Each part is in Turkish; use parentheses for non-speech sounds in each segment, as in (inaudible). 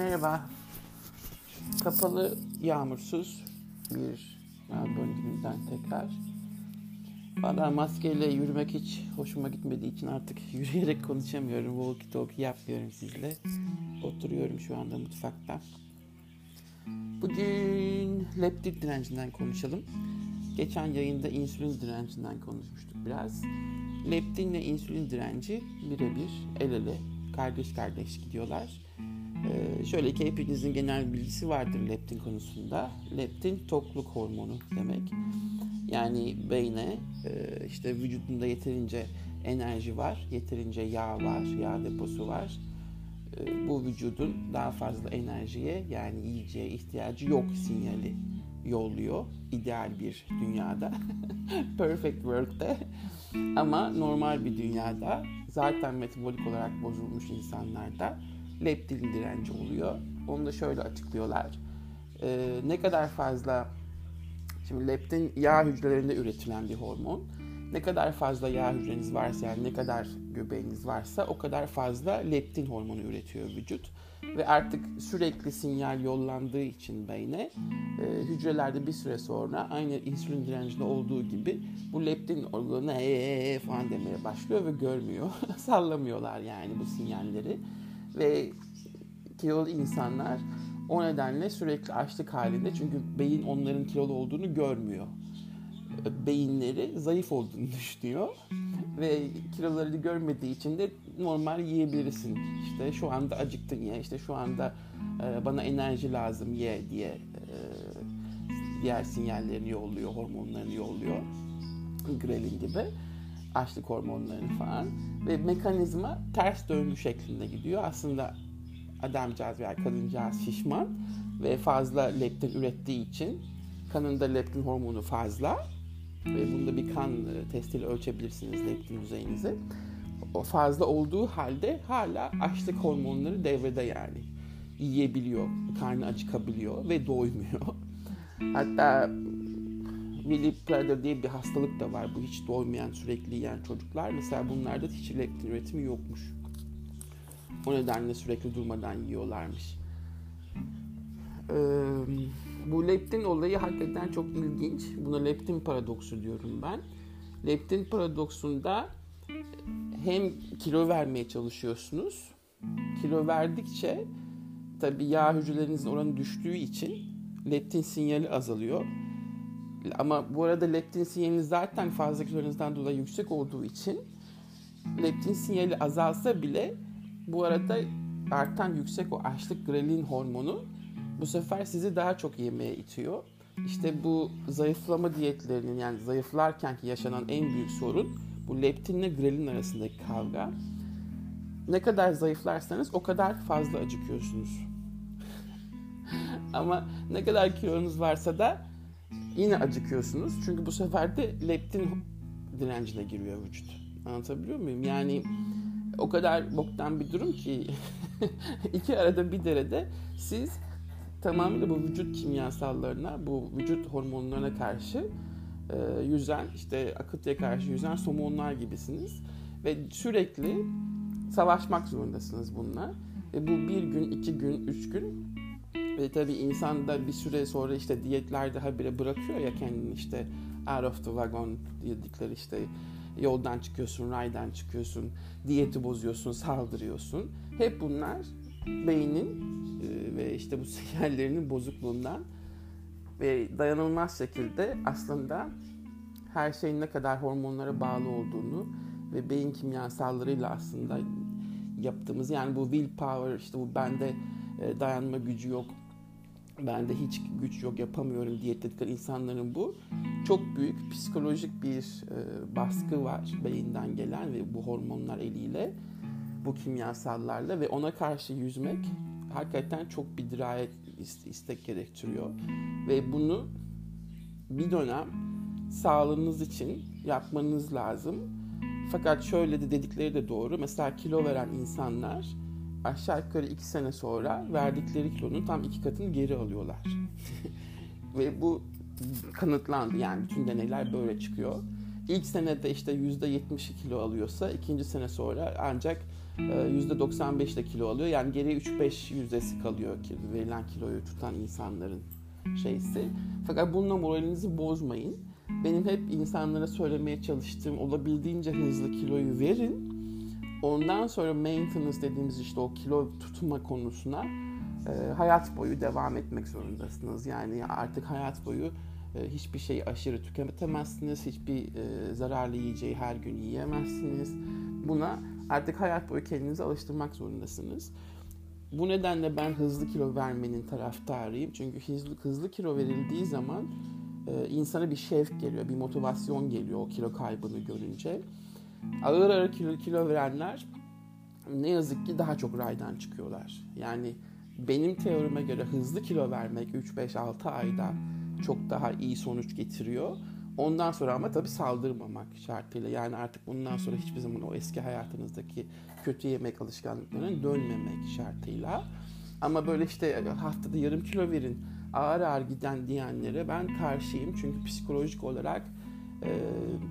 Merhaba. Kapalı, yağmursuz bir Melbourne gününden tekrar. Valla maskeyle yürümek hiç hoşuma gitmediği için artık (laughs) yürüyerek konuşamıyorum. Walkie talkie yapmıyorum sizle. Oturuyorum şu anda mutfakta. Bugün leptit direncinden konuşalım. Geçen yayında insülin direncinden konuşmuştuk biraz. Leptinle insülin direnci birebir el ele kardeş kardeş gidiyorlar. Ee, şöyle ki hepinizin genel bilgisi vardır leptin konusunda. Leptin tokluk hormonu demek. Yani beyne e, işte vücudunda yeterince enerji var, yeterince yağ var, yağ deposu var. E, bu vücudun daha fazla enerjiye yani yiyeceğe ihtiyacı yok sinyali yolluyor ideal bir dünyada. (laughs) Perfect world'de. Ama normal bir dünyada zaten metabolik olarak bozulmuş insanlarda leptin direnci oluyor. Onu da şöyle açıklıyorlar. Ee, ne kadar fazla şimdi leptin yağ hücrelerinde üretilen bir hormon. Ne kadar fazla yağ hücreniz varsa yani ne kadar göbeğiniz varsa o kadar fazla leptin hormonu üretiyor vücut. Ve artık sürekli sinyal yollandığı için beyne e, hücrelerde bir süre sonra aynı insülin direncinde olduğu gibi bu leptin organı ee falan demeye başlıyor ve görmüyor. (laughs) Sallamıyorlar yani bu sinyalleri. Ve kilolu insanlar o nedenle sürekli açlık halinde çünkü beyin onların kilolu olduğunu görmüyor. Beyinleri zayıf olduğunu (laughs) düşünüyor ve kilolarını görmediği için de normal yiyebilirsin. İşte şu anda acıktın ya, işte şu anda e, bana enerji lazım ye diye e, diğer sinyallerini yolluyor, hormonlarını yolluyor. Grelin gibi açlık hormonlarını falan ve mekanizma ters döngü şeklinde gidiyor. Aslında adamcağız veya kadıncağız şişman ve fazla leptin ürettiği için kanında leptin hormonu fazla ve bunda bir kan testiyle ölçebilirsiniz leptin düzeyinizi. O fazla olduğu halde hala açlık hormonları devrede yani. Yiyebiliyor, karnı acıkabiliyor ve doymuyor. Hatta Willy Prader diye bir hastalık da var. Bu hiç doymayan, sürekli yiyen çocuklar. Mesela bunlarda hiç leptin üretimi yokmuş. O nedenle sürekli durmadan yiyorlarmış. Ee, bu leptin olayı hakikaten çok ilginç. Buna leptin paradoksu diyorum ben. Leptin paradoksunda hem kilo vermeye çalışıyorsunuz. Kilo verdikçe tabii yağ hücrelerinizin oranı düştüğü için leptin sinyali azalıyor. Ama bu arada leptin sinyaliniz zaten fazla kilonuzdan dolayı yüksek olduğu için leptin sinyali azalsa bile bu arada artan yüksek o açlık grelin hormonu bu sefer sizi daha çok yemeye itiyor. İşte bu zayıflama diyetlerinin yani zayıflarken ki yaşanan en büyük sorun bu leptinle grelin arasındaki kavga. Ne kadar zayıflarsanız o kadar fazla acıkıyorsunuz. (laughs) Ama ne kadar kilonuz varsa da yine acıkıyorsunuz. Çünkü bu sefer de leptin direncine giriyor vücut. Anlatabiliyor muyum? Yani o kadar boktan bir durum ki (laughs) iki arada bir derede siz tamamıyla bu vücut kimyasallarına, bu vücut hormonlarına karşı e, yüzen, işte akıntıya karşı yüzen somonlar gibisiniz. Ve sürekli savaşmak zorundasınız bununla. Ve bu bir gün, iki gün, üç gün ve tabii insan da bir süre sonra işte diyetlerde habire bırakıyor ya kendini işte out of the wagon dedikleri işte yoldan çıkıyorsun, raydan çıkıyorsun, diyeti bozuyorsun, saldırıyorsun. Hep bunlar beynin e, ve işte bu (laughs) sinyallerinin bozukluğundan ve dayanılmaz şekilde aslında her şeyin ne kadar hormonlara bağlı olduğunu ve beyin kimyasallarıyla aslında yaptığımız yani bu willpower işte bu bende e, dayanma gücü yok bende hiç güç yok yapamıyorum diye dedikleri insanların bu çok büyük psikolojik bir e, baskı var beyinden gelen ve bu hormonlar eliyle bu kimyasallarla ve ona karşı yüzmek hakikaten çok bir dirayet istek gerektiriyor ve bunu bir dönem sağlığınız için yapmanız lazım. Fakat şöyle de dedikleri de doğru. Mesela kilo veren insanlar aşağı yukarı iki sene sonra verdikleri kilonun tam iki katını geri alıyorlar. (laughs) Ve bu kanıtlandı yani bütün deneyler böyle çıkıyor. ilk senede işte %70 kilo alıyorsa ikinci sene sonra ancak %95 ile kilo alıyor. Yani geriye 3-5 yüzdesi kalıyor ki verilen kiloyu tutan insanların şeysi. Fakat bununla moralinizi bozmayın. Benim hep insanlara söylemeye çalıştığım olabildiğince hızlı kiloyu verin. Ondan sonra maintenance dediğimiz işte o kilo tutma konusuna e, hayat boyu devam etmek zorundasınız. Yani artık hayat boyu e, hiçbir şeyi aşırı tüketemezsiniz. Hiçbir e, zararlı yiyeceği her gün yiyemezsiniz. Buna artık hayat boyu kendinizi alıştırmak zorundasınız. Bu nedenle ben hızlı kilo vermenin taraftarıyım. Çünkü hızlı, hızlı kilo verildiği zaman e, insana bir şevk geliyor, bir motivasyon geliyor o kilo kaybını görünce. Ağır ağır kilo, kilo verenler ne yazık ki daha çok raydan çıkıyorlar. Yani benim teorime göre hızlı kilo vermek 3-5-6 ayda çok daha iyi sonuç getiriyor. Ondan sonra ama tabii saldırmamak şartıyla. Yani artık bundan sonra hiçbir zaman o eski hayatınızdaki kötü yemek alışkanlıklarına dönmemek şartıyla. Ama böyle işte haftada yarım kilo verin, ağır ağır giden diyenlere ben karşıyım. Çünkü psikolojik olarak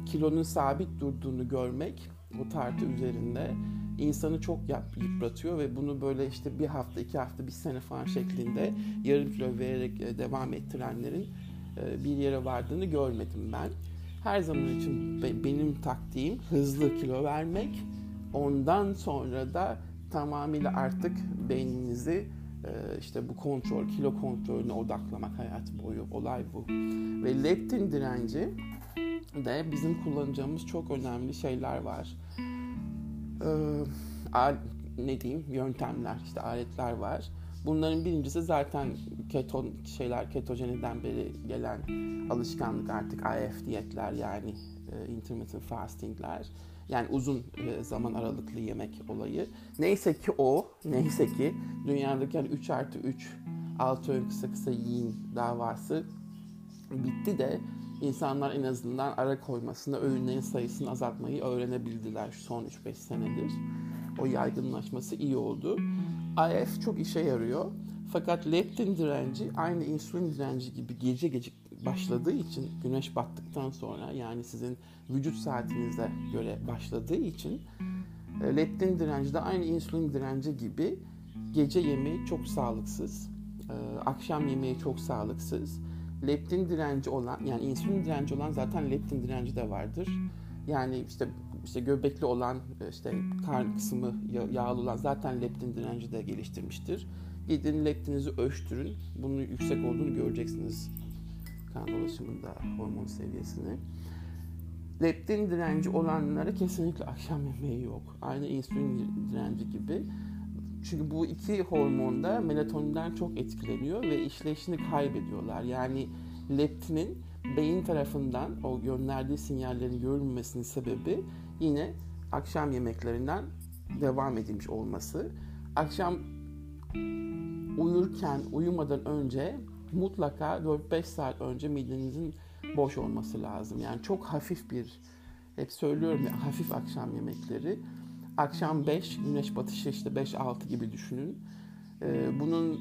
kilonun sabit durduğunu görmek o tartı üzerinde insanı çok yıpratıyor ve bunu böyle işte bir hafta, iki hafta, bir sene falan şeklinde yarım kilo vererek e, devam ettirenlerin e, bir yere vardığını görmedim ben. Her zaman için benim taktiğim hızlı kilo vermek. Ondan sonra da tamamıyla artık beyninizi e, işte bu kontrol, kilo kontrolüne odaklamak hayat boyu. Olay bu. Ve leptin direnci de bizim kullanacağımız çok önemli şeyler var. Ee, ne diyeyim yöntemler işte aletler var. Bunların birincisi zaten keton şeyler ketojeniden beri gelen alışkanlık artık IF diyetler yani e, intermittent fastingler. Yani uzun e, zaman aralıklı yemek olayı. Neyse ki o, neyse ki dünyadaki yani 3 artı 3 altı öğün kısa kısa yiyin davası bitti de insanlar en azından ara koymasında öğünlerin sayısını azaltmayı öğrenebildiler son 3-5 senedir. O yaygınlaşması iyi oldu. IF çok işe yarıyor. Fakat leptin direnci aynı insülin direnci gibi gece gece başladığı için güneş battıktan sonra yani sizin vücut saatinize göre başladığı için e, leptin direnci de aynı insülin direnci gibi gece yemeği çok sağlıksız, e, akşam yemeği çok sağlıksız leptin direnci olan yani insülin direnci olan zaten leptin direnci de vardır. Yani işte işte göbekli olan işte karn kısmı yağlı olan zaten leptin direnci de geliştirmiştir. Gidin leptinizi ölçtürün. Bunun yüksek olduğunu göreceksiniz kan dolaşımında hormon seviyesini. Leptin direnci olanlara kesinlikle akşam yemeği yok. Aynı insülin direnci gibi. Çünkü bu iki hormon da melatoninden çok etkileniyor ve işleyişini kaybediyorlar. Yani leptinin beyin tarafından o gönderdiği sinyallerin görülmemesinin sebebi yine akşam yemeklerinden devam edilmiş olması. Akşam uyurken, uyumadan önce mutlaka 4-5 saat önce midenizin boş olması lazım. Yani çok hafif bir, hep söylüyorum ya hafif akşam yemekleri akşam 5, güneş batışı işte 5-6 gibi düşünün. Ee, bunun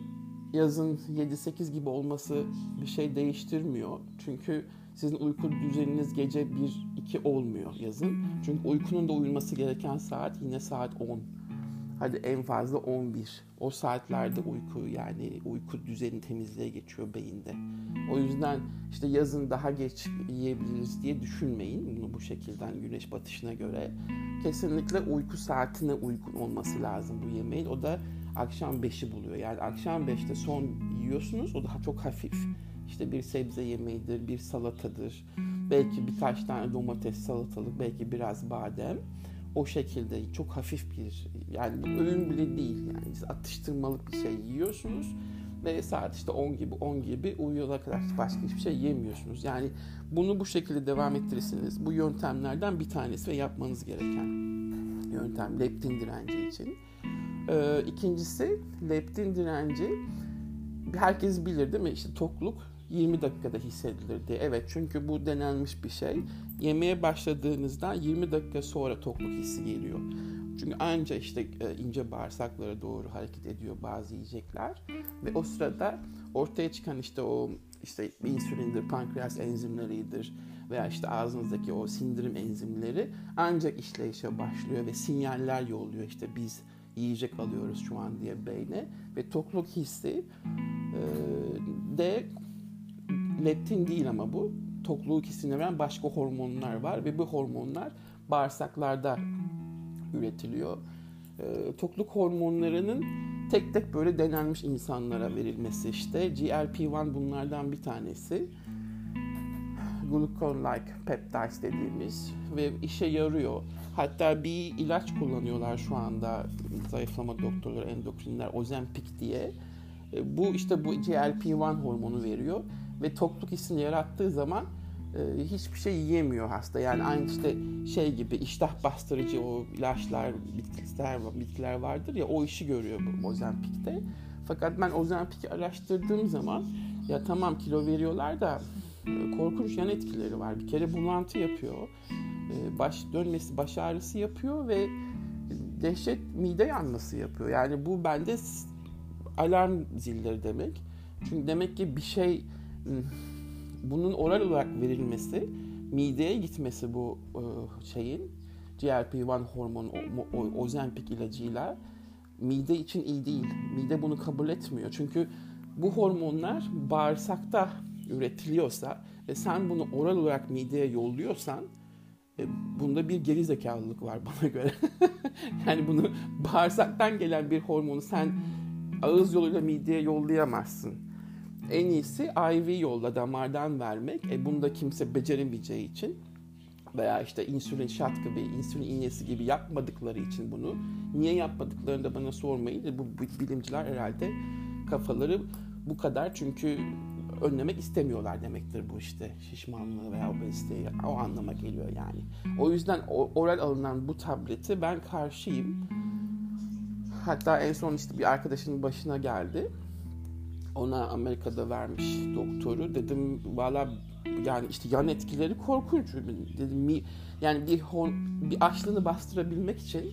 yazın 7-8 gibi olması bir şey değiştirmiyor. Çünkü sizin uyku düzeniniz gece 1-2 olmuyor yazın. Çünkü uykunun da uyulması gereken saat yine saat 10. Hadi en fazla 11. O saatlerde uyku yani uyku düzeni temizliğe geçiyor beyinde. O yüzden işte yazın daha geç yiyebiliriz diye düşünmeyin bunu bu şekilde güneş batışına göre. Kesinlikle uyku saatine uygun olması lazım bu yemeğin. O da akşam 5'i buluyor. Yani akşam 5'te son yiyorsunuz o daha çok hafif. İşte bir sebze yemeğidir, bir salatadır. Belki birkaç tane domates, salatalık, belki biraz badem o şekilde çok hafif bir yani bu öğün bile değil yani atıştırmalık bir şey yiyorsunuz ve saat işte 10 gibi 10 gibi uyuyana kadar başka hiçbir şey yemiyorsunuz. Yani bunu bu şekilde devam ettirirseniz bu yöntemlerden bir tanesi ve yapmanız gereken yöntem leptin direnci için. Ee, ikincisi leptin direnci herkes bilir değil mi? İşte tokluk 20 dakikada hissedilir diye. Evet çünkü bu denenmiş bir şey. Yemeğe başladığınızda 20 dakika sonra tokluk hissi geliyor. Çünkü anca işte e, ince bağırsaklara doğru hareket ediyor bazı yiyecekler ve o sırada ortaya çıkan işte o işte insülindir, pankreas enzimleridir veya işte ağzınızdaki o sindirim enzimleri ancak işleyişe başlıyor ve sinyaller yolluyor. İşte biz yiyecek alıyoruz şu an diye beyne ve tokluk hissi e, de leptin değil ama bu tokluk hissini veren başka hormonlar var ve bu hormonlar bağırsaklarda üretiliyor. E, tokluk hormonlarının tek tek böyle denenmiş insanlara verilmesi işte. GLP-1 bunlardan bir tanesi. Glucagon-like peptides dediğimiz ve işe yarıyor. Hatta bir ilaç kullanıyorlar şu anda zayıflama doktorları, endokrinler, Ozempic diye. E, bu işte bu GLP-1 hormonu veriyor ve tokluk hissini yarattığı zaman e, hiçbir şey yiyemiyor hasta. Yani aynı işte şey gibi iştah bastırıcı o ilaçlar, bitkiler, bitkiler vardır ya o işi görüyor bu Ozempic'te. Fakat ben Ozempic'i araştırdığım zaman ya tamam kilo veriyorlar da e, korkunç yan etkileri var. Bir kere bulantı yapıyor. E, baş dönmesi, baş ağrısı yapıyor ve dehşet mide yanması yapıyor. Yani bu bende alarm zilleri demek. Çünkü demek ki bir şey bunun oral olarak verilmesi, mideye gitmesi bu e, şeyin GLP-1 hormonu, Ozempic ilacıyla mide için iyi değil. Mide bunu kabul etmiyor. Çünkü bu hormonlar bağırsakta üretiliyorsa ve sen bunu oral olarak mideye yolluyorsan e, bunda bir geri zekalılık var bana göre. (laughs) yani bunu bağırsaktan gelen bir hormonu sen ağız yoluyla mideye yollayamazsın. En iyisi IV yolla damardan vermek. E bunu da kimse beceremeyeceği için veya işte insülin şat gibi, insülin iğnesi gibi yapmadıkları için bunu. Niye yapmadıklarını da bana sormayın. E, bu, bilimciler herhalde kafaları bu kadar çünkü önlemek istemiyorlar demektir bu işte şişmanlığı veya obeziteyi o anlama geliyor yani. O yüzden oral alınan bu tableti ben karşıyım. Hatta en son işte bir arkadaşının başına geldi. Ona Amerika'da vermiş doktoru. Dedim valla yani işte yan etkileri korkunç. Dedim yani bir bir açlığını bastırabilmek için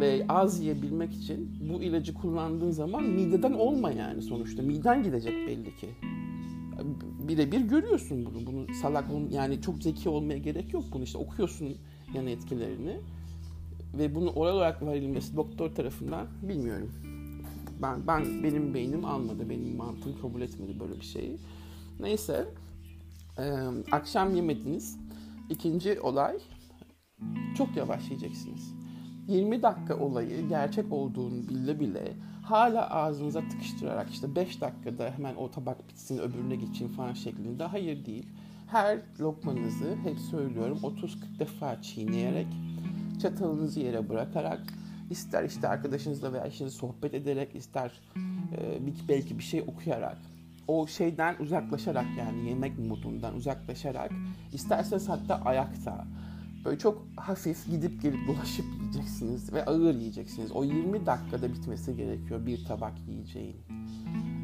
ve az yiyebilmek için bu ilacı kullandığın zaman mideden olma yani sonuçta. Miden gidecek belli ki. Birebir görüyorsun bunu. Bunu salak yani çok zeki olmaya gerek yok. Bunu işte okuyorsun yan etkilerini. Ve bunu oral olarak verilmesi doktor tarafından bilmiyorum. Ben, ben benim beynim almadı, benim mantığım kabul etmedi böyle bir şeyi. Neyse, e, akşam yemediniz. İkinci olay, çok yavaş yiyeceksiniz. 20 dakika olayı gerçek olduğunu bile bile hala ağzınıza tıkıştırarak işte 5 dakikada hemen o tabak bitsin öbürüne geçeyim falan şeklinde hayır değil. Her lokmanızı hep söylüyorum 30-40 defa çiğneyerek çatalınızı yere bırakarak ister işte arkadaşınızla veya eşinizle sohbet ederek ister e, belki bir şey okuyarak o şeyden uzaklaşarak yani yemek modundan uzaklaşarak isterseniz hatta ayakta Böyle çok hafif gidip gelip dolaşıp yiyeceksiniz ve ağır yiyeceksiniz. O 20 dakikada bitmesi gerekiyor bir tabak yiyeceğin.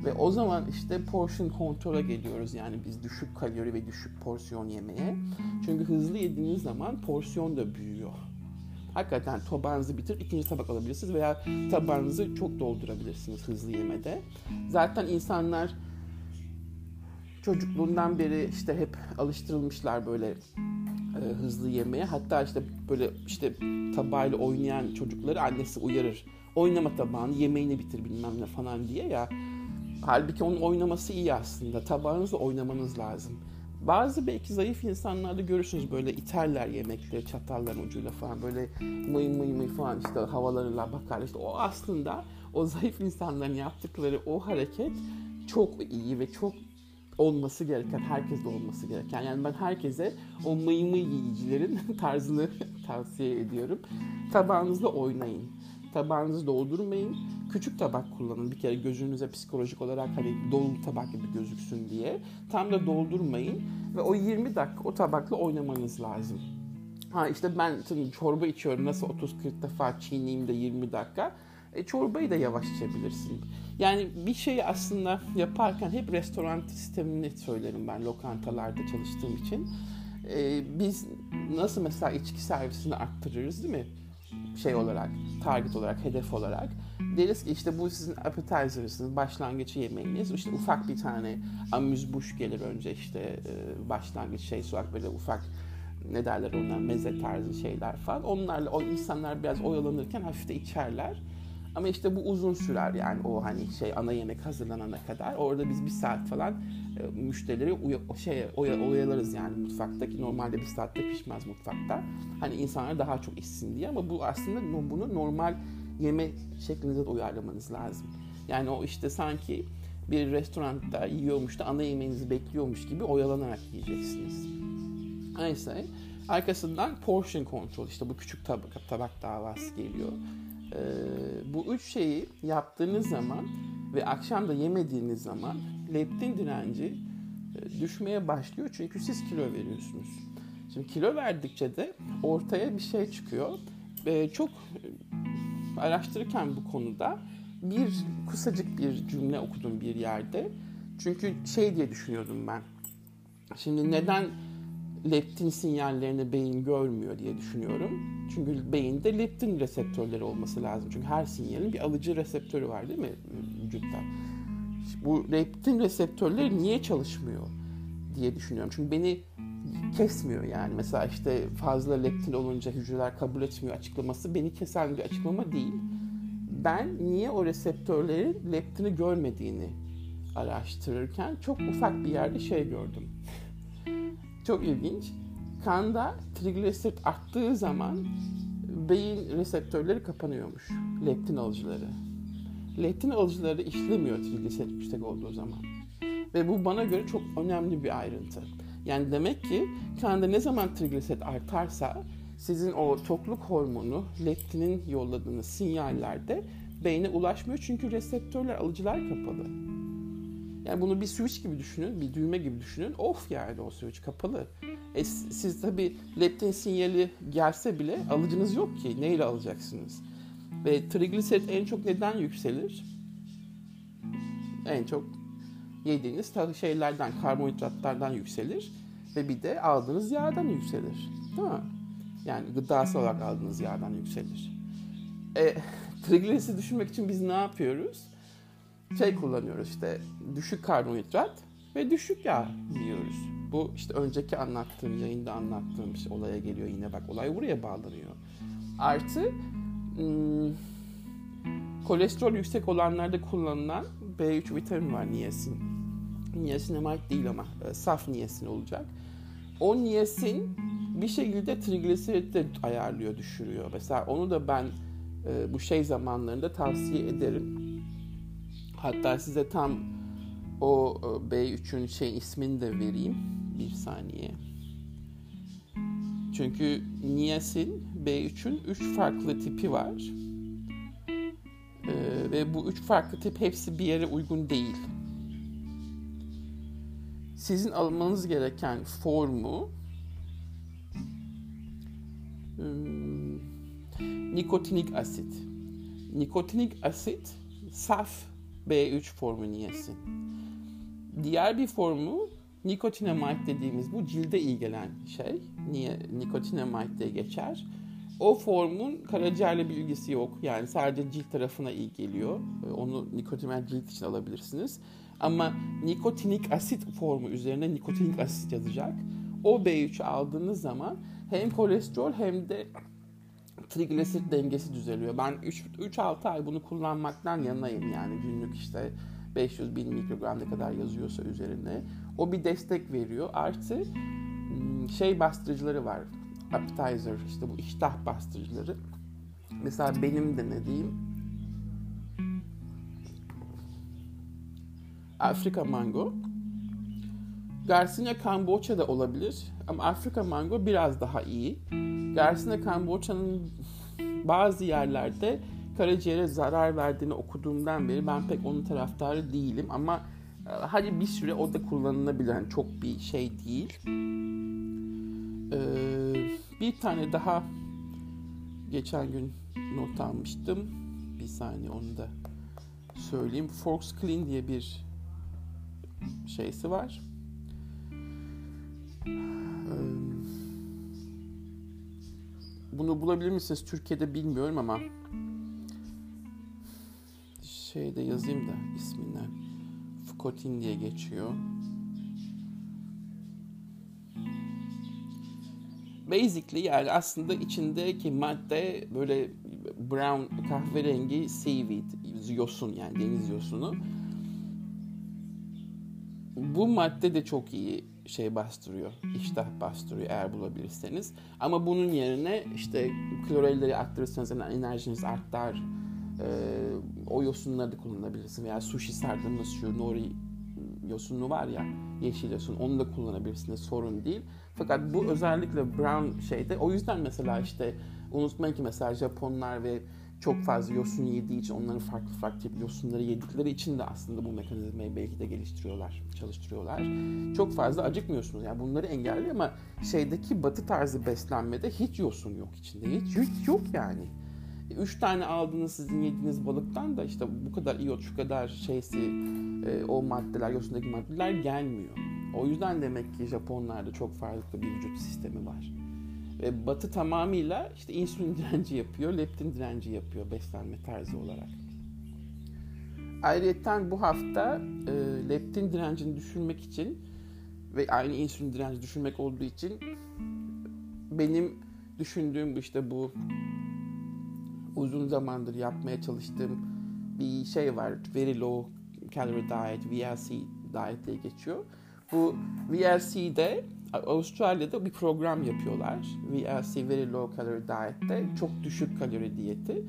Ve o zaman işte portion kontrola geliyoruz. Yani biz düşük kalori ve düşük porsiyon yemeye. Çünkü hızlı yediğiniz zaman porsiyon da büyüyor. Hakikaten tabağınızı bitir, ikinci tabak alabilirsiniz veya tabağınızı çok doldurabilirsiniz hızlı yemede. Zaten insanlar çocukluğundan beri işte hep alıştırılmışlar böyle e, hızlı yemeye. Hatta işte böyle işte tabağıyla oynayan çocukları annesi uyarır. Oynama tabağını, yemeğini bitir bilmem ne falan diye ya. Halbuki onun oynaması iyi aslında. Tabağınızla oynamanız lazım. Bazı belki zayıf insanlarda görürsünüz böyle iterler yemekleri çatalların ucuyla falan böyle mıy mıy mıy falan işte havalarıyla bakar. İşte o aslında o zayıf insanların yaptıkları o hareket çok iyi ve çok olması gereken, herkeste olması gereken. Yani ben herkese o mıy mıy yiyicilerin (laughs) tarzını (laughs) tavsiye ediyorum. Tabağınızla oynayın. Tabağınızı doldurmayın. Küçük tabak kullanın. Bir kere gözünüze psikolojik olarak hani dolu tabak gibi gözüksün diye. Tam da doldurmayın. Ve o 20 dakika o tabakla oynamanız lazım. Ha işte ben şimdi çorba içiyorum nasıl 30-40 defa çiğneyim de 20 dakika. E, çorbayı da yavaş içebilirsin. Yani bir şeyi aslında yaparken hep restoran sistemini söylerim ben lokantalarda çalıştığım için. E, biz nasıl mesela içki servisini arttırırız değil mi? Şey olarak, target olarak, hedef olarak. deriz ki işte bu sizin appetizer'ınız, başlangıç yemeğiniz. İşte ufak bir tane amüzbuş gelir önce işte e, başlangıç şey olarak böyle ufak ne derler onlar meze tarzı şeyler falan. Onlarla o insanlar biraz oyalanırken hafif de içerler. Ama işte bu uzun sürer yani o hani şey ana yemek hazırlanana kadar. Orada biz bir saat falan e, müşterileri uya, şey, oya, oyalarız yani mutfaktaki. Normalde bir saatte pişmez mutfakta. Hani insanlar daha çok içsin diye ama bu aslında bunu normal yeme şeklinize de uyarlamanız lazım. Yani o işte sanki bir restoranda yiyormuş da ana yemeğinizi bekliyormuş gibi oyalanarak yiyeceksiniz. Neyse. Arkasından portion control işte bu küçük tabak, tabak davası geliyor. Ee, bu üç şeyi yaptığınız zaman ve akşam da yemediğiniz zaman leptin direnci e, düşmeye başlıyor çünkü siz kilo veriyorsunuz. Şimdi kilo verdikçe de ortaya bir şey çıkıyor. Ee, çok araştırırken bu konuda bir kısacık bir cümle okudum bir yerde. Çünkü şey diye düşünüyordum ben. Şimdi neden leptin sinyallerini beyin görmüyor diye düşünüyorum. Çünkü beyinde leptin reseptörleri olması lazım. Çünkü her sinyalin bir alıcı reseptörü var değil mi vücutta? Bu leptin reseptörleri niye çalışmıyor diye düşünüyorum. Çünkü beni kesmiyor yani. Mesela işte fazla leptin olunca hücreler kabul etmiyor açıklaması beni kesen bir açıklama değil. Ben niye o reseptörlerin leptini görmediğini araştırırken çok ufak bir yerde şey gördüm. Çok ilginç. Kanda trigliserit arttığı zaman beyin reseptörleri kapanıyormuş. Leptin alıcıları. Leptin alıcıları işlemiyor trigliserit yüksek olduğu zaman. Ve bu bana göre çok önemli bir ayrıntı. Yani demek ki kanda ne zaman trigliserit artarsa sizin o tokluk hormonu leptinin yolladığınız sinyallerde beyne ulaşmıyor çünkü reseptörler alıcılar kapalı. Yani bunu bir switch gibi düşünün, bir düğme gibi düşünün. Off yani o switch kapalı. E, siz tabi leptin sinyali gelse bile alıcınız yok ki. Neyle alacaksınız? Ve trigliserit en çok neden yükselir? En çok yediğiniz şeylerden, karbonhidratlardan yükselir. Ve bir de aldığınız yağdan yükselir. Değil mi? Yani gıdasal olarak aldığınız yağdan yükselir. E, (laughs) trigliseriti düşünmek için biz ne yapıyoruz? Şey kullanıyoruz işte düşük karbonhidrat ve düşük yağ yiyoruz. Bu işte önceki anlattığım, yayında anlattığım şey olaya geliyor yine bak olay buraya bağlanıyor. Artı hmm, kolesterol yüksek olanlarda kullanılan B3 vitamin var niyasin. Niasinamide değil ama e, saf niyasin olacak. O niyasin bir şekilde trigliserit de ayarlıyor, düşürüyor. Mesela onu da ben e, bu şey zamanlarında tavsiye ederim. Hatta size tam o e, B3'ün şey ismini de vereyim. Bir saniye. Çünkü niyasin B3'ün 3 farklı tipi var. Ee, ve bu üç farklı tip hepsi bir yere uygun değil. Sizin almanız gereken formu hmm, nikotinik asit. Nikotinik asit saf B3 formu niyasin. Diğer bir formu nikotinamide dediğimiz bu cilde iyi gelen şey. Niye nikotinamide diye geçer. O formun karaciğerle bir ilgisi yok. Yani sadece cilt tarafına iyi geliyor. Onu nikotinamide cilt için alabilirsiniz. Ama nikotinik asit formu üzerine nikotinik asit yazacak. O B3'ü aldığınız zaman hem kolesterol hem de trigliserit dengesi düzeliyor. Ben 3-6 ay bunu kullanmaktan yanayım yani günlük işte 500 bin mikrogram ne kadar yazıyorsa üzerine. O bir destek veriyor. Artı hmm, şey bastırıcıları var. Appetizer işte bu iştah bastırıcıları. Mesela benim de ne diyeyim? Afrika mango. Garcinia Kamboçya da olabilir ama Afrika mango biraz daha iyi. Garcinia Kamboçya'nın bazı yerlerde karaciğere zarar verdiğini okuduğumdan beri ben pek onun taraftarı değilim ama e, hadi bir süre o da kullanılabilen çok bir şey değil. Ee, bir tane daha geçen gün not almıştım. Bir saniye onu da söyleyeyim. Fox Clean diye bir şeysi var. Bunu bulabilir misiniz Türkiye'de bilmiyorum ama şeyde yazayım da isminden. Fukotin diye geçiyor. Basically yani aslında içindeki madde böyle brown kahverengi seaweed yosun yani deniz yosunu. Bu madde de çok iyi şey bastırıyor, iştah bastırıyor eğer bulabilirseniz. Ama bunun yerine işte klorelleri arttırırsanız enerjiniz artar, e, o yosunları da kullanabilirsin veya sushi sardığımız şu nori yosunu var ya yeşil yosun onu da kullanabilirsiniz sorun değil. Fakat bu özellikle brown şeyde o yüzden mesela işte unutmayın ki mesela Japonlar ve çok fazla yosun yediği için onların farklı farklı yosunları yedikleri için de aslında bu mekanizmayı belki de geliştiriyorlar, çalıştırıyorlar. Çok fazla acıkmıyorsunuz. Yani bunları engelliyor ama şeydeki batı tarzı beslenmede hiç yosun yok içinde. Hiç, hiç yok yani. Üç tane aldığınız sizin yediğiniz balıktan da işte bu kadar iyot, şu kadar şeysi, e, o maddeler, yosundaki maddeler gelmiyor. O yüzden demek ki Japonlarda çok farklı bir vücut sistemi var. Ve batı tamamıyla işte insülin direnci yapıyor, leptin direnci yapıyor beslenme tarzı olarak. Ayrıca bu hafta e, leptin direncini düşürmek için ve aynı insülin direnci düşürmek olduğu için benim düşündüğüm işte bu uzun zamandır yapmaya çalıştığım bir şey var. Very low calorie diet, VLC diet diye geçiyor. Bu VLC'de Avustralya'da bir program yapıyorlar. VLC Very Low Calorie Diet'te çok düşük kalori diyeti.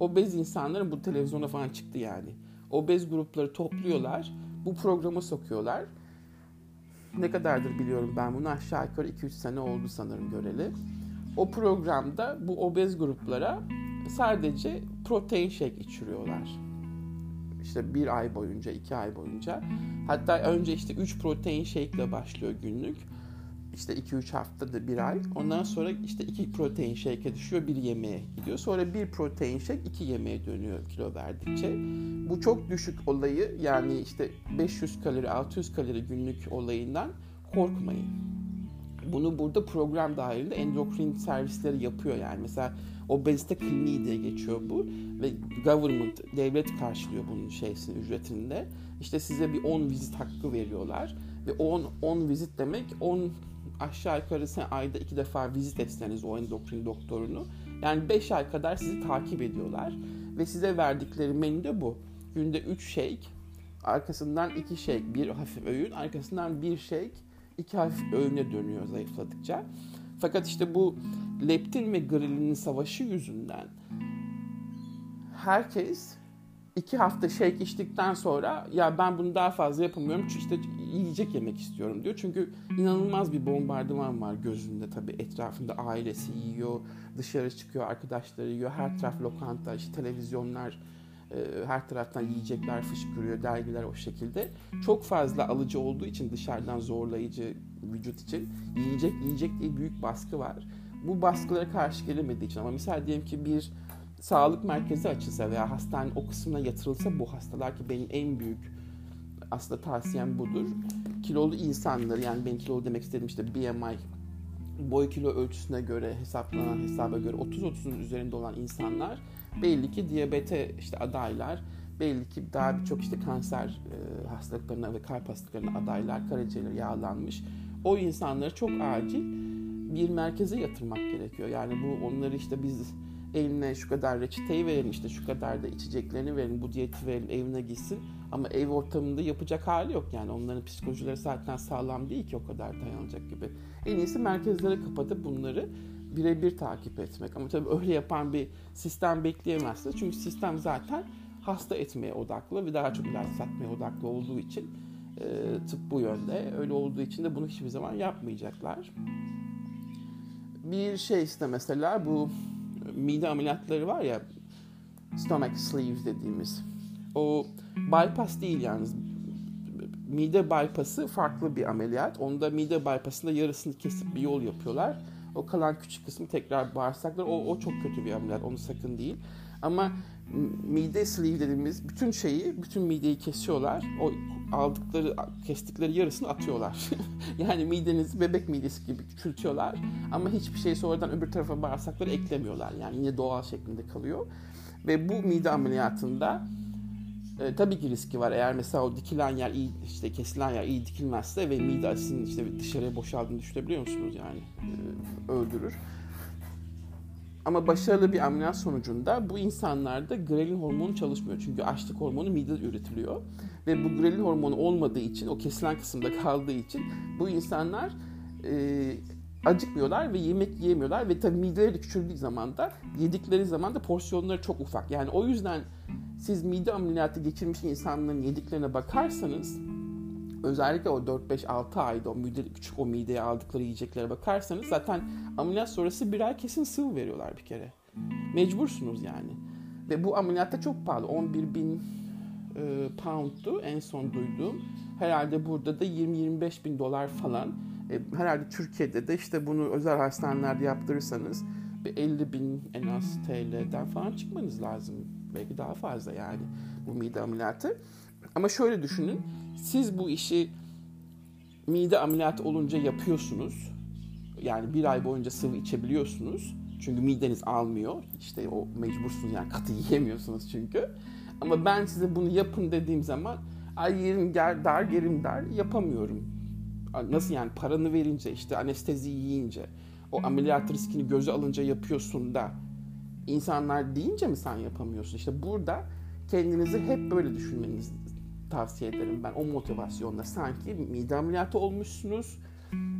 Obez insanların bu televizyona falan çıktı yani. Obez grupları topluyorlar. Bu programa sokuyorlar. Ne kadardır biliyorum ben bunu aşağı yukarı 2-3 sene oldu sanırım göreli. O programda bu obez gruplara sadece protein shake içiriyorlar. İşte bir ay boyunca, iki ay boyunca. Hatta önce işte 3 protein shake ile başlıyor günlük işte 2-3 haftada bir ay. Ondan sonra işte 2 protein shake'e düşüyor, bir yemeğe gidiyor. Sonra bir protein shake 2 yemeğe dönüyor kilo verdikçe. Bu çok düşük olayı yani işte 500 kalori, 600 kalori günlük olayından korkmayın. Bunu burada program dahilinde endokrin servisleri yapıyor yani. Mesela obezite kliniği diye geçiyor bu ve government, devlet karşılıyor bunun şeysini, ücretinde. İşte size bir 10 vizit hakkı veriyorlar ve 10 10 vizit demek 10 aşağı yukarı sen ayda iki defa vizit etseniz o endokrin doktorunu yani 5 ay kadar sizi takip ediyorlar ve size verdikleri menü de bu. Günde 3 shake, arkasından 2 shake, bir hafif öğün, arkasından bir shake, iki hafif öğüne dönüyor zayıfladıkça. Fakat işte bu leptin ve grelinin savaşı yüzünden herkes iki hafta shake içtikten sonra ya ben bunu daha fazla yapamıyorum çünkü işte yiyecek yemek istiyorum diyor. Çünkü inanılmaz bir bombardıman var gözünde tabii etrafında ailesi yiyor, dışarı çıkıyor, arkadaşları yiyor, her taraf lokanta, işte televizyonlar, e, her taraftan yiyecekler fışkırıyor, dergiler o şekilde. Çok fazla alıcı olduğu için dışarıdan zorlayıcı vücut için yiyecek yiyecek diye büyük baskı var. Bu baskılara karşı gelemediği için ama mesela diyelim ki bir sağlık merkezi açılsa veya hastane o kısmına yatırılsa bu hastalar ki benim en büyük aslında tavsiyem budur. Kilolu insanları yani ben kilolu demek istedim işte BMI boy kilo ölçüsüne göre hesaplanan hesaba göre 30-30'un üzerinde olan insanlar belli ki diyabete işte adaylar belli ki daha birçok işte kanser e, hastalıklarına ve kalp hastalıklarına adaylar karaciğerleri yağlanmış o insanları çok acil bir merkeze yatırmak gerekiyor. Yani bu onları işte biz eline şu kadar reçeteyi verin işte şu kadar da içeceklerini verin bu diyeti verin evine gitsin ama ev ortamında yapacak hali yok yani onların psikolojileri zaten sağlam değil ki o kadar dayanacak gibi. En iyisi merkezlere kapatıp bunları birebir takip etmek ama tabii öyle yapan bir sistem bekleyemezsiniz çünkü sistem zaten hasta etmeye odaklı ve daha çok ilaç satmaya odaklı olduğu için e, tıp bu yönde öyle olduğu için de bunu hiçbir zaman yapmayacaklar. Bir şey işte mesela bu mide ameliyatları var ya stomach sleeves dediğimiz. O bypass değil yalnız. Mide bypass'ı farklı bir ameliyat. Onda mide bypass'ında yarısını kesip bir yol yapıyorlar. O kalan küçük kısmı tekrar bağırsaklar. O, o çok kötü bir ameliyat. Onu sakın değil. Ama mide sleeve dediğimiz bütün şeyi, bütün mideyi kesiyorlar. O aldıkları, kestikleri yarısını atıyorlar. (laughs) yani midenizi bebek midesi gibi küçültüyorlar. Ama hiçbir şey sonradan öbür tarafa bağırsakları eklemiyorlar. Yani yine doğal şeklinde kalıyor. Ve bu mide ameliyatında E, tabii ki riski var. Eğer mesela o dikilen yer iyi, işte kesilen yer iyi dikilmezse ve mide asidinin işte dışarıya boşaldığını düşünebiliyor musunuz yani? E, öldürür. Ama başarılı bir ameliyat sonucunda bu insanlarda grelin hormonu çalışmıyor. Çünkü açlık hormonu midede üretiliyor. Ve bu grelin hormonu olmadığı için, o kesilen kısımda kaldığı için bu insanlar e, acıkmıyorlar ve yemek yiyemiyorlar. Ve tabii mideleri küçüldüğü zaman da yedikleri zaman da porsiyonları çok ufak. Yani o yüzden siz mide ameliyatı geçirmiş insanların yediklerine bakarsanız özellikle o 4-5-6 ayda o mide, küçük o mideye aldıkları yiyeceklere bakarsanız zaten ameliyat sonrası bir ay kesin sıvı veriyorlar bir kere. Mecbursunuz yani. Ve bu ameliyatta çok pahalı. 11 bin e, pound'du en son duyduğum. Herhalde burada da 20-25 bin dolar falan. E, herhalde Türkiye'de de işte bunu özel hastanelerde yaptırırsanız bir 50 bin en az TL'den falan çıkmanız lazım. Belki daha fazla yani bu mide ameliyatı. Ama şöyle düşünün. Siz bu işi mide ameliyatı olunca yapıyorsunuz. Yani bir ay boyunca sıvı içebiliyorsunuz. Çünkü mideniz almıyor. İşte o mecbursunuz yani katı yiyemiyorsunuz çünkü. Ama ben size bunu yapın dediğim zaman ay yerim ger, dar gerim dar yapamıyorum. Nasıl yani paranı verince işte anestezi yiyince o ameliyat riskini göze alınca yapıyorsun da insanlar deyince mi sen yapamıyorsun? İşte burada kendinizi hep böyle düşünmeniz tavsiye ederim ben o motivasyonla. Sanki mide ameliyatı olmuşsunuz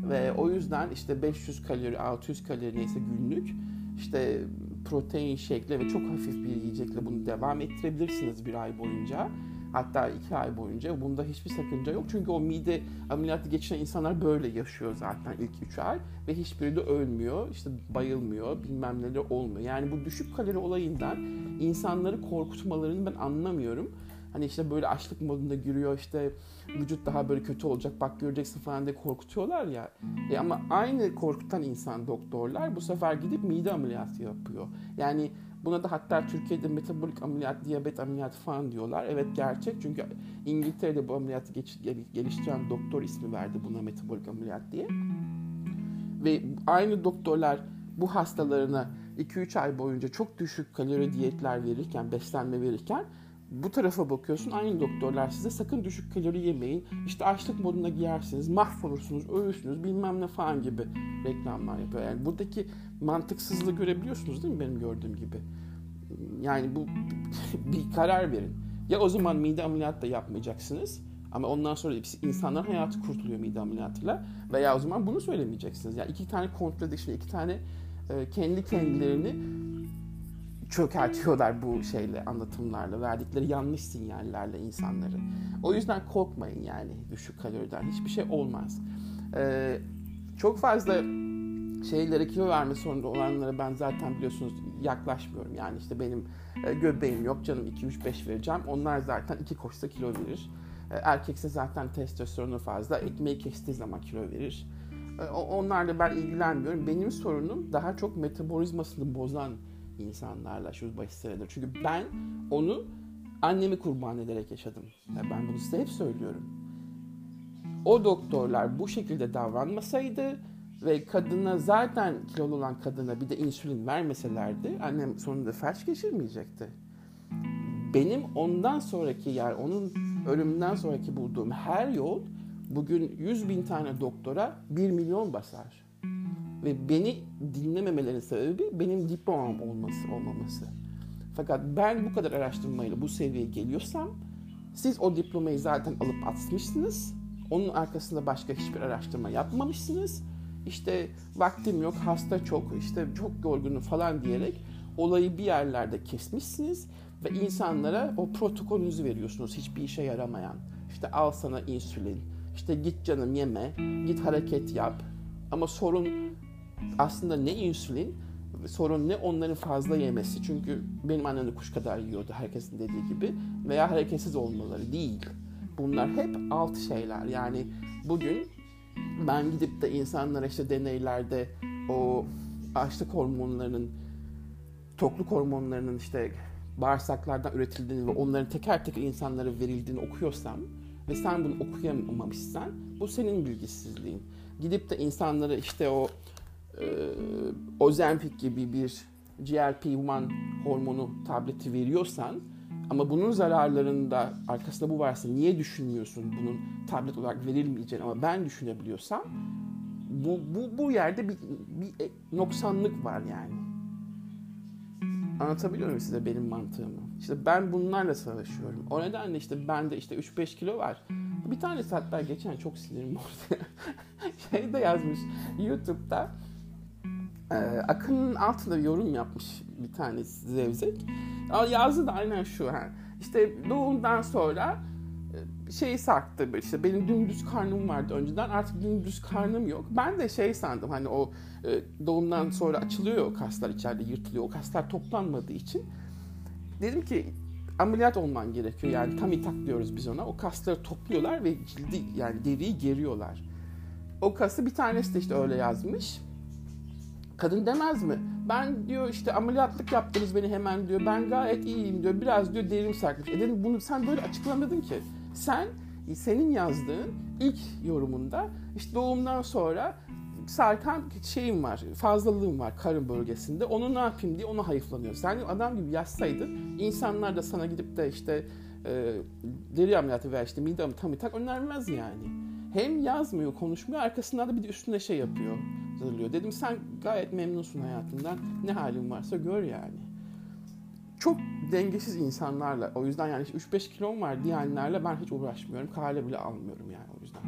ve o yüzden işte 500 kalori, 600 kalori neyse günlük işte protein şekli ve çok hafif bir yiyecekle bunu devam ettirebilirsiniz bir ay boyunca. Hatta iki ay boyunca. Bunda hiçbir sakınca yok. Çünkü o mide ameliyatı geçiren insanlar böyle yaşıyor zaten ilk üç ay. Ve hiçbiri de ölmüyor. işte bayılmıyor. Bilmem neler olmuyor. Yani bu düşük kalori olayından insanları korkutmalarını ben anlamıyorum. Hani işte böyle açlık modunda giriyor işte vücut daha böyle kötü olacak bak göreceksin falan diye korkutuyorlar ya. E ama aynı korkutan insan doktorlar bu sefer gidip mide ameliyatı yapıyor. Yani buna da hatta Türkiye'de metabolik ameliyat, diyabet ameliyatı falan diyorlar. Evet gerçek çünkü İngiltere'de bu ameliyatı geliştiren doktor ismi verdi buna metabolik ameliyat diye. Ve aynı doktorlar bu hastalarına 2-3 ay boyunca çok düşük kalori diyetler verirken, beslenme verirken bu tarafa bakıyorsun aynı doktorlar size sakın düşük kalori yemeyin. İşte açlık moduna giyersiniz, mahvolursunuz, ölürsünüz bilmem ne falan gibi reklamlar yapıyor. Yani buradaki mantıksızlığı görebiliyorsunuz değil mi benim gördüğüm gibi? Yani bu (laughs) bir karar verin. Ya o zaman mide ameliyatı da yapmayacaksınız. Ama ondan sonra insanların hayatı kurtuluyor mide ameliyatıyla. Veya o zaman bunu söylemeyeceksiniz. Yani iki tane contradiction, iki tane e, kendi kendilerini çökertiyorlar bu şeyle anlatımlarla verdikleri yanlış sinyallerle insanları. O yüzden korkmayın yani düşük kaloriden hiçbir şey olmaz. Ee, çok fazla şeylere kilo verme sorunu olanlara ben zaten biliyorsunuz yaklaşmıyorum. Yani işte benim e, göbeğim yok canım 2-3-5 vereceğim. Onlar zaten iki koşsa kilo verir. E, erkekse zaten testosteronu fazla. Ekmeği kestiği zaman kilo verir. E, onlarla ben ilgilenmiyorum. Benim sorunum daha çok metabolizmasını bozan insanlarla şu basit senedir. Çünkü ben onu annemi kurban ederek yaşadım. Yani ben bunu size hep söylüyorum. O doktorlar bu şekilde davranmasaydı ve kadına zaten kilolu olan kadına bir de insülin vermeselerdi annem sonunda felç geçirmeyecekti. Benim ondan sonraki yani onun ölümünden sonraki bulduğum her yol bugün 100 bin tane doktora 1 milyon basar. Ve beni dinlememelerinin sebebi benim diplomam olması olmaması. Fakat ben bu kadar araştırmayla bu seviyeye geliyorsam siz o diplomayı zaten alıp atmışsınız. Onun arkasında başka hiçbir araştırma yapmamışsınız. İşte vaktim yok, hasta çok, işte çok yorgunum falan diyerek olayı bir yerlerde kesmişsiniz ve insanlara o protokolünüzü veriyorsunuz hiçbir işe yaramayan. İşte al sana insülin, işte git canım yeme, git hareket yap. Ama sorun aslında ne insülin sorun ne onların fazla yemesi. Çünkü benim annem de kuş kadar yiyordu herkesin dediği gibi. Veya hareketsiz olmaları değil. Bunlar hep alt şeyler. Yani bugün ben gidip de insanlara işte deneylerde o açlık hormonlarının tokluk hormonlarının işte bağırsaklardan üretildiğini ve onların teker teker insanlara verildiğini okuyorsam ve sen bunu okuyamamışsan bu senin bilgisizliğin. Gidip de insanlara işte o e, Ozempic gibi bir GLP-1 hormonu tableti veriyorsan Ama bunun zararlarında arkasında bu varsa niye düşünmüyorsun bunun tablet olarak verilmeyeceğini ama ben düşünebiliyorsam bu, bu, bu yerde bir, bir noksanlık var yani. Anlatabiliyor muyum size benim mantığımı? İşte ben bunlarla savaşıyorum. O nedenle işte bende işte 3-5 kilo var. Bir tanesi hatta geçen çok sinirim oldu. (laughs) şey de yazmış YouTube'da. Ee, Akın'ın altında bir yorum yapmış bir tanesi Zevzek. Yazdı da aynen şu. Ha. İşte doğumdan sonra e, şeyi sarktı işte benim dümdüz karnım vardı önceden artık dümdüz karnım yok. Ben de şey sandım hani o e, doğumdan sonra açılıyor o kaslar içeride yırtılıyor o kaslar toplanmadığı için. Dedim ki ameliyat olman gerekiyor yani tam tak diyoruz biz ona. O kasları topluyorlar ve cildi yani deriyi geriyorlar. O kası bir tanesi de işte öyle yazmış. Kadın demez mi? Ben diyor işte ameliyatlık yaptınız beni hemen diyor. Ben gayet iyiyim diyor. Biraz diyor derim sarkmış. E dedim bunu sen böyle açıklamadın ki. Sen senin yazdığın ilk yorumunda işte doğumdan sonra sarkan şeyim var, fazlalığım var karın bölgesinde. Onu ne yapayım diye ona hayıflanıyor. Sen adam gibi yazsaydın insanlar da sana gidip de işte e, deri ameliyatı veya işte mide ameliyatı tak önermez yani. Hem yazmıyor, konuşmuyor, arkasından da bir de üstüne şey yapıyor, hazırlıyor. Dedim sen gayet memnunsun hayatından, ne halin varsa gör yani. Çok dengesiz insanlarla, o yüzden yani 3-5 kilom var diyenlerle ben hiç uğraşmıyorum, kale bile almıyorum yani o yüzden.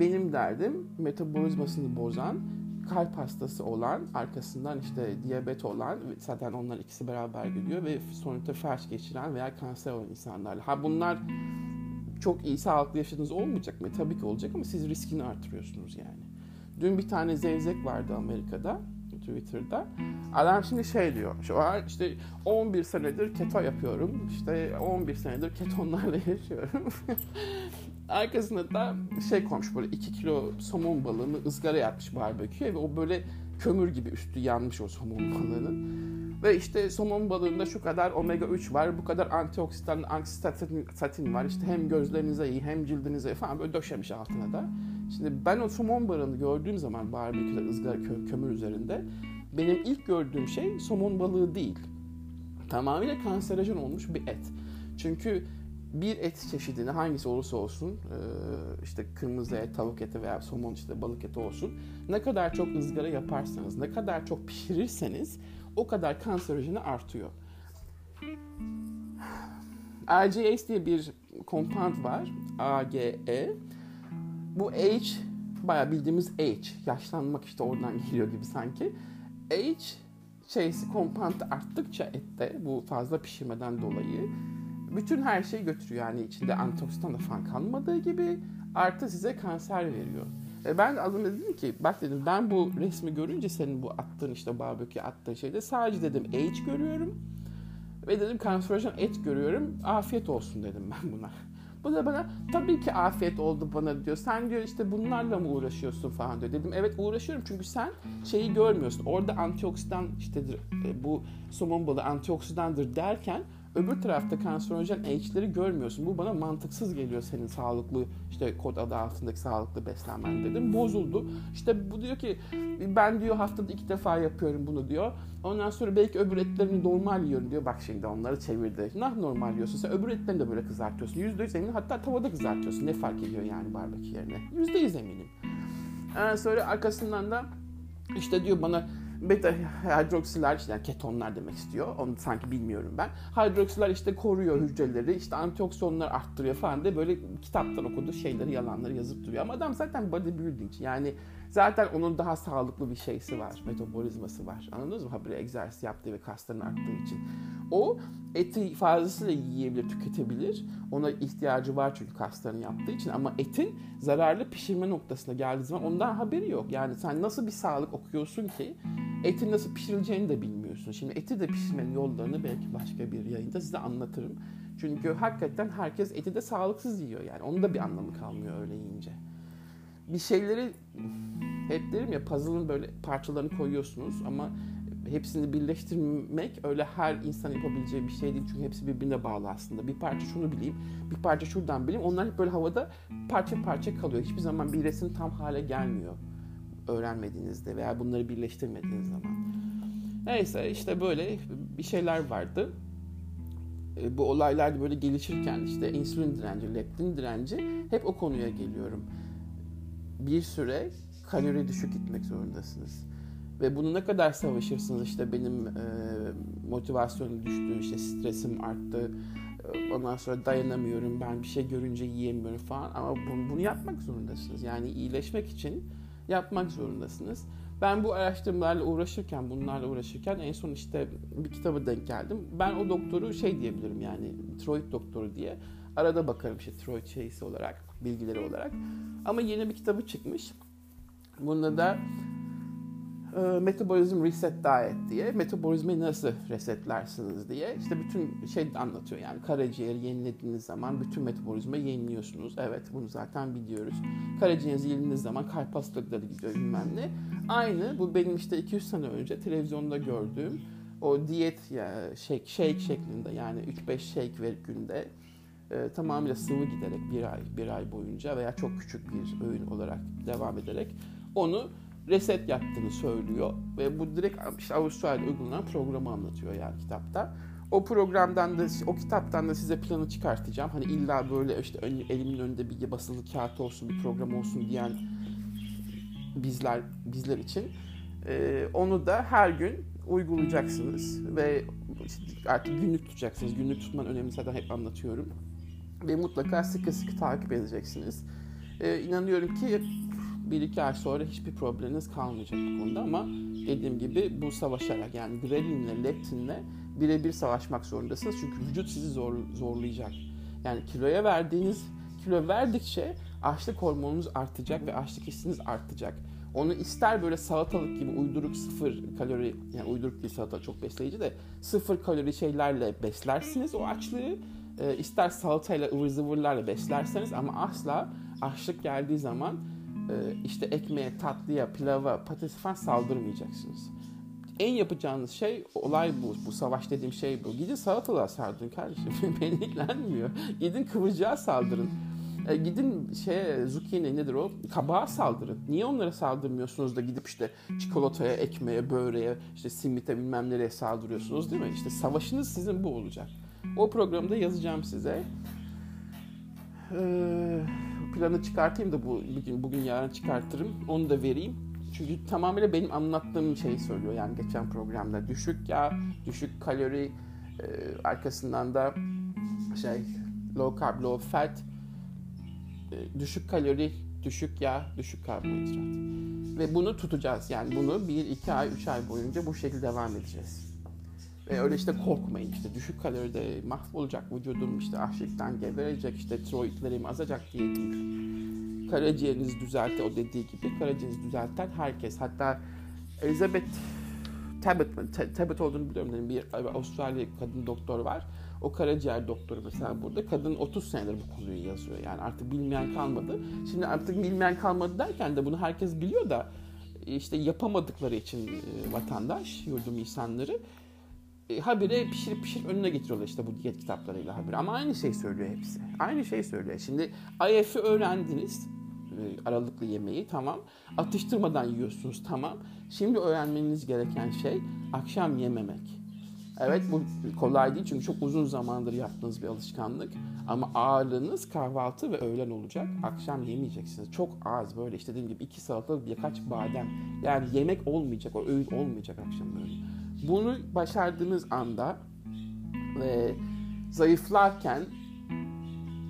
Benim derdim metabolizmasını bozan, kalp hastası olan, arkasından işte diyabet olan, zaten onlar ikisi beraber gidiyor ve sonuçta felç geçiren veya kanser olan insanlarla. Ha bunlar çok iyi sağlıklı yaşadığınız olmayacak mı? Tabii ki olacak ama siz riskini artırıyorsunuz yani. Dün bir tane zevzek vardı Amerika'da. Twitter'da. Adam şimdi şey diyor. Şu an işte 11 senedir keto yapıyorum. İşte 11 senedir ketonlarla (laughs) yaşıyorum. Arkasında da şey koymuş böyle 2 kilo somon balığını ızgara yapmış barbeküye ve o böyle kömür gibi üstü yanmış o somon balığının. Ve işte somon balığında şu kadar omega 3 var, bu kadar antioksidan, antistatin var. İşte hem gözlerinize iyi hem cildinize iyi falan böyle döşemiş altına da. Şimdi ben o somon balığını gördüğüm zaman barbeküde ızgara kö kömür üzerinde benim ilk gördüğüm şey somon balığı değil. Tamamıyla kanserojen olmuş bir et. Çünkü bir et çeşidini hangisi olursa olsun işte kırmızı et, tavuk eti veya somon işte balık eti olsun ne kadar çok ızgara yaparsanız, ne kadar çok pişirirseniz o kadar kanserojeni artıyor. RGS diye bir compound var. AGE. Bu H bayağı bildiğimiz H. Yaşlanmak işte oradan (laughs) geliyor gibi sanki. H şeysi compound arttıkça ette bu fazla pişirmeden dolayı bütün her şeyi götürüyor. Yani içinde antioksidan da falan kalmadığı gibi artı size kanser veriyor. E ben de adına dedim ki bak dedim ben bu resmi görünce senin bu attığın işte barbekü attığın şeyde sadece dedim age görüyorum. Ve dedim kanserojen et görüyorum. Afiyet olsun dedim ben buna. Bu da bana tabii ki afiyet oldu bana diyor. Sen diyor işte bunlarla mı uğraşıyorsun falan diyor. Dedim evet uğraşıyorum çünkü sen şeyi görmüyorsun. Orada antioksidan işte e, bu somon balığı antioksidandır derken Öbür tarafta kanserojen H'leri görmüyorsun. Bu bana mantıksız geliyor senin sağlıklı işte kod adı altındaki sağlıklı beslenmen dedim. Bozuldu. İşte bu diyor ki ben diyor haftada iki defa yapıyorum bunu diyor. Ondan sonra belki öbür etlerini normal yiyorum diyor. Bak şimdi onları çevirdi. Nah normal yiyorsun. Sen öbür etlerini de böyle kızartıyorsun. Yüzde yüz eminim. Hatta tavada kızartıyorsun. Ne fark ediyor yani barbekü yerine? Yüzde yüz eminim. Ondan sonra arkasından da işte diyor bana beta hidroksiler yani ketonlar demek istiyor. Onu sanki bilmiyorum ben. Hidroksiler işte koruyor hücreleri, işte antioksidanları arttırıyor falan de böyle kitaptan okuduğu şeyleri, yalanları yazıp duruyor. Ama adam zaten bodybuilding yani zaten onun daha sağlıklı bir şeysi var, metabolizması var. Anladınız mı? Habire egzersiz yaptığı ve kaslarını arttığı için. O eti fazlasıyla yiyebilir, tüketebilir. Ona ihtiyacı var çünkü kaslarını yaptığı için. Ama etin zararlı pişirme noktasına geldiği zaman ondan haberi yok. Yani sen nasıl bir sağlık okuyorsun ki etin nasıl pişirileceğini de bilmiyorsun. Şimdi eti de pişirmenin yollarını belki başka bir yayında size anlatırım. Çünkü hakikaten herkes eti de sağlıksız yiyor yani. Onun da bir anlamı kalmıyor öyle yiyince. Bir şeyleri hep derim ya puzzle'ın böyle parçalarını koyuyorsunuz ama hepsini birleştirmek öyle her insan yapabileceği bir şey değil. Çünkü hepsi birbirine bağlı aslında. Bir parça şunu bileyim, bir parça şuradan bileyim. Onlar hep böyle havada parça parça kalıyor. Hiçbir zaman bir resim tam hale gelmiyor öğrenmediğinizde veya bunları birleştirmediğiniz zaman. Neyse işte böyle bir şeyler vardı. e, bu olaylar böyle gelişirken işte insülin direnci, leptin direnci hep o konuya geliyorum. Bir süre kalori düşük gitmek zorundasınız. Ve bunu ne kadar savaşırsınız işte benim e, motivasyonum düştü, işte stresim arttı, ondan sonra dayanamıyorum, ben bir şey görünce yiyemiyorum falan ama bunu, bunu yapmak zorundasınız. Yani iyileşmek için yapmak zorundasınız. Ben bu araştırmalarla uğraşırken, bunlarla uğraşırken en son işte bir kitaba denk geldim. Ben o doktoru şey diyebilirim yani tiroid doktoru diye. Arada bakarım işte tiroid şeysi olarak, bilgileri olarak. Ama yeni bir kitabı çıkmış. Bunda da e, Metabolism Reset Diet diye metabolizmayı nasıl resetlersiniz diye işte bütün şey anlatıyor yani karaciğeri yenilediğiniz zaman bütün metabolizmayı yeniliyorsunuz. Evet bunu zaten biliyoruz. Karaciğerinizi yenilediğiniz zaman kalp hastalıkları gidiyor bilmem ne. Aynı bu benim işte 200 sene önce televizyonda gördüğüm o diyet ya shake, shake şeklinde yani 3-5 shake ver günde e, tamamıyla sıvı giderek bir ay bir ay boyunca veya çok küçük bir öğün olarak devam ederek onu reset yaptığını söylüyor ve bu direkt işte Avustralya'da uygulanan programı anlatıyor yani kitapta. O programdan da o kitaptan da size planı çıkartacağım. Hani illa böyle işte elimin önünde bir basılı kağıt olsun, bir program olsun diyen bizler bizler için e, onu da her gün uygulayacaksınız ve artık günlük tutacaksınız. Günlük tutmanın önemini zaten hep anlatıyorum. Ve mutlaka sıkı sıkı takip edeceksiniz. E, inanıyorum ki bir iki ay sonra hiçbir probleminiz kalmayacak bu konuda ama dediğim gibi bu savaşarak yani grelinle, leptinle birebir savaşmak zorundasınız. Çünkü vücut sizi zor, zorlayacak. Yani kiloya verdiğiniz, kilo verdikçe açlık hormonunuz artacak ve açlık hissiniz artacak. Onu ister böyle salatalık gibi uyduruk sıfır kalori, yani uyduruk değil salata çok besleyici de sıfır kalori şeylerle beslersiniz o açlığı. E, ister salatayla ıvır zıvırlarla beslerseniz ama asla açlık geldiği zaman işte ekmeğe, tatlıya, pilava, patates falan saldırmayacaksınız. En yapacağınız şey olay bu. Bu savaş dediğim şey bu. Gidin salatalığa saldırın kardeşim. (laughs) Beni ilgilenmiyor. Gidin kıvırcığa saldırın. E, gidin şey zucchini nedir o? Kabağa saldırın. Niye onlara saldırmıyorsunuz da gidip işte çikolataya, ekmeğe, böreğe, işte simite bilmem nereye saldırıyorsunuz değil mi? İşte savaşınız sizin bu olacak. O programda yazacağım size. Ee, planı çıkartayım da bu bugün bugün yarın çıkartırım. Onu da vereyim. Çünkü tamamıyla benim anlattığım şeyi söylüyor yani geçen programda. Düşük yağ, düşük kalori, e, arkasından da şey low carb, low fat, e, düşük kalori, düşük yağ, düşük karbonhidrat. Ve bunu tutacağız. Yani bunu 1, 2 ay, 3 ay boyunca bu şekilde devam edeceğiz. Ve öyle işte korkmayın işte düşük kaloride mahvolacak vücudum işte açlıktan geberecek işte tiroidlerim azacak diye değil. Karaciğerinizi düzelte o dediği gibi karaciğerinizi düzelten herkes hatta Elizabeth Tabet, Tabet olduğunu biliyorum bir Avustralya kadın doktor var. O karaciğer doktoru mesela burada. Kadın 30 senedir bu konuyu yazıyor. Yani artık bilmeyen kalmadı. Şimdi artık bilmeyen kalmadı derken de bunu herkes biliyor da işte yapamadıkları için e, vatandaş, yurdum insanları e, habire pişirip pişirip önüne getiriyorlar işte bu diyet kitaplarıyla habire. Ama aynı şey söylüyor hepsi. Aynı şey söylüyor. Şimdi IF'i öğrendiniz. E, aralıklı yemeği tamam. Atıştırmadan yiyorsunuz tamam. Şimdi öğrenmeniz gereken şey akşam yememek. Evet bu kolay değil çünkü çok uzun zamandır yaptığınız bir alışkanlık. Ama ağırlığınız kahvaltı ve öğlen olacak. Akşam yemeyeceksiniz. Çok az böyle işte dediğim gibi iki salatalık birkaç badem. Yani yemek olmayacak, o öğün olmayacak akşam öğün. Bunu başardığınız anda e, zayıflarken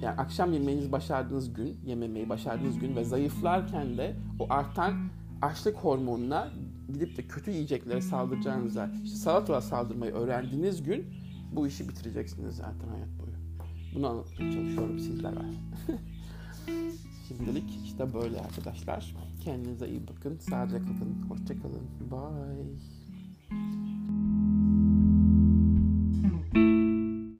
yani akşam yemeğinizi başardığınız gün, yememeyi başardığınız gün ve zayıflarken de o artan açlık hormonuna gidip de kötü yiyeceklere saldıracağınıza, işte salatalığa saldırmayı öğrendiğiniz gün bu işi bitireceksiniz zaten hayat boyu. Bunu anlatmaya çalışıyorum sizlere. (laughs) Şimdilik işte böyle arkadaşlar. Kendinize iyi bakın. Sağlıcakla kalın. Hoşçakalın. Bye. thank you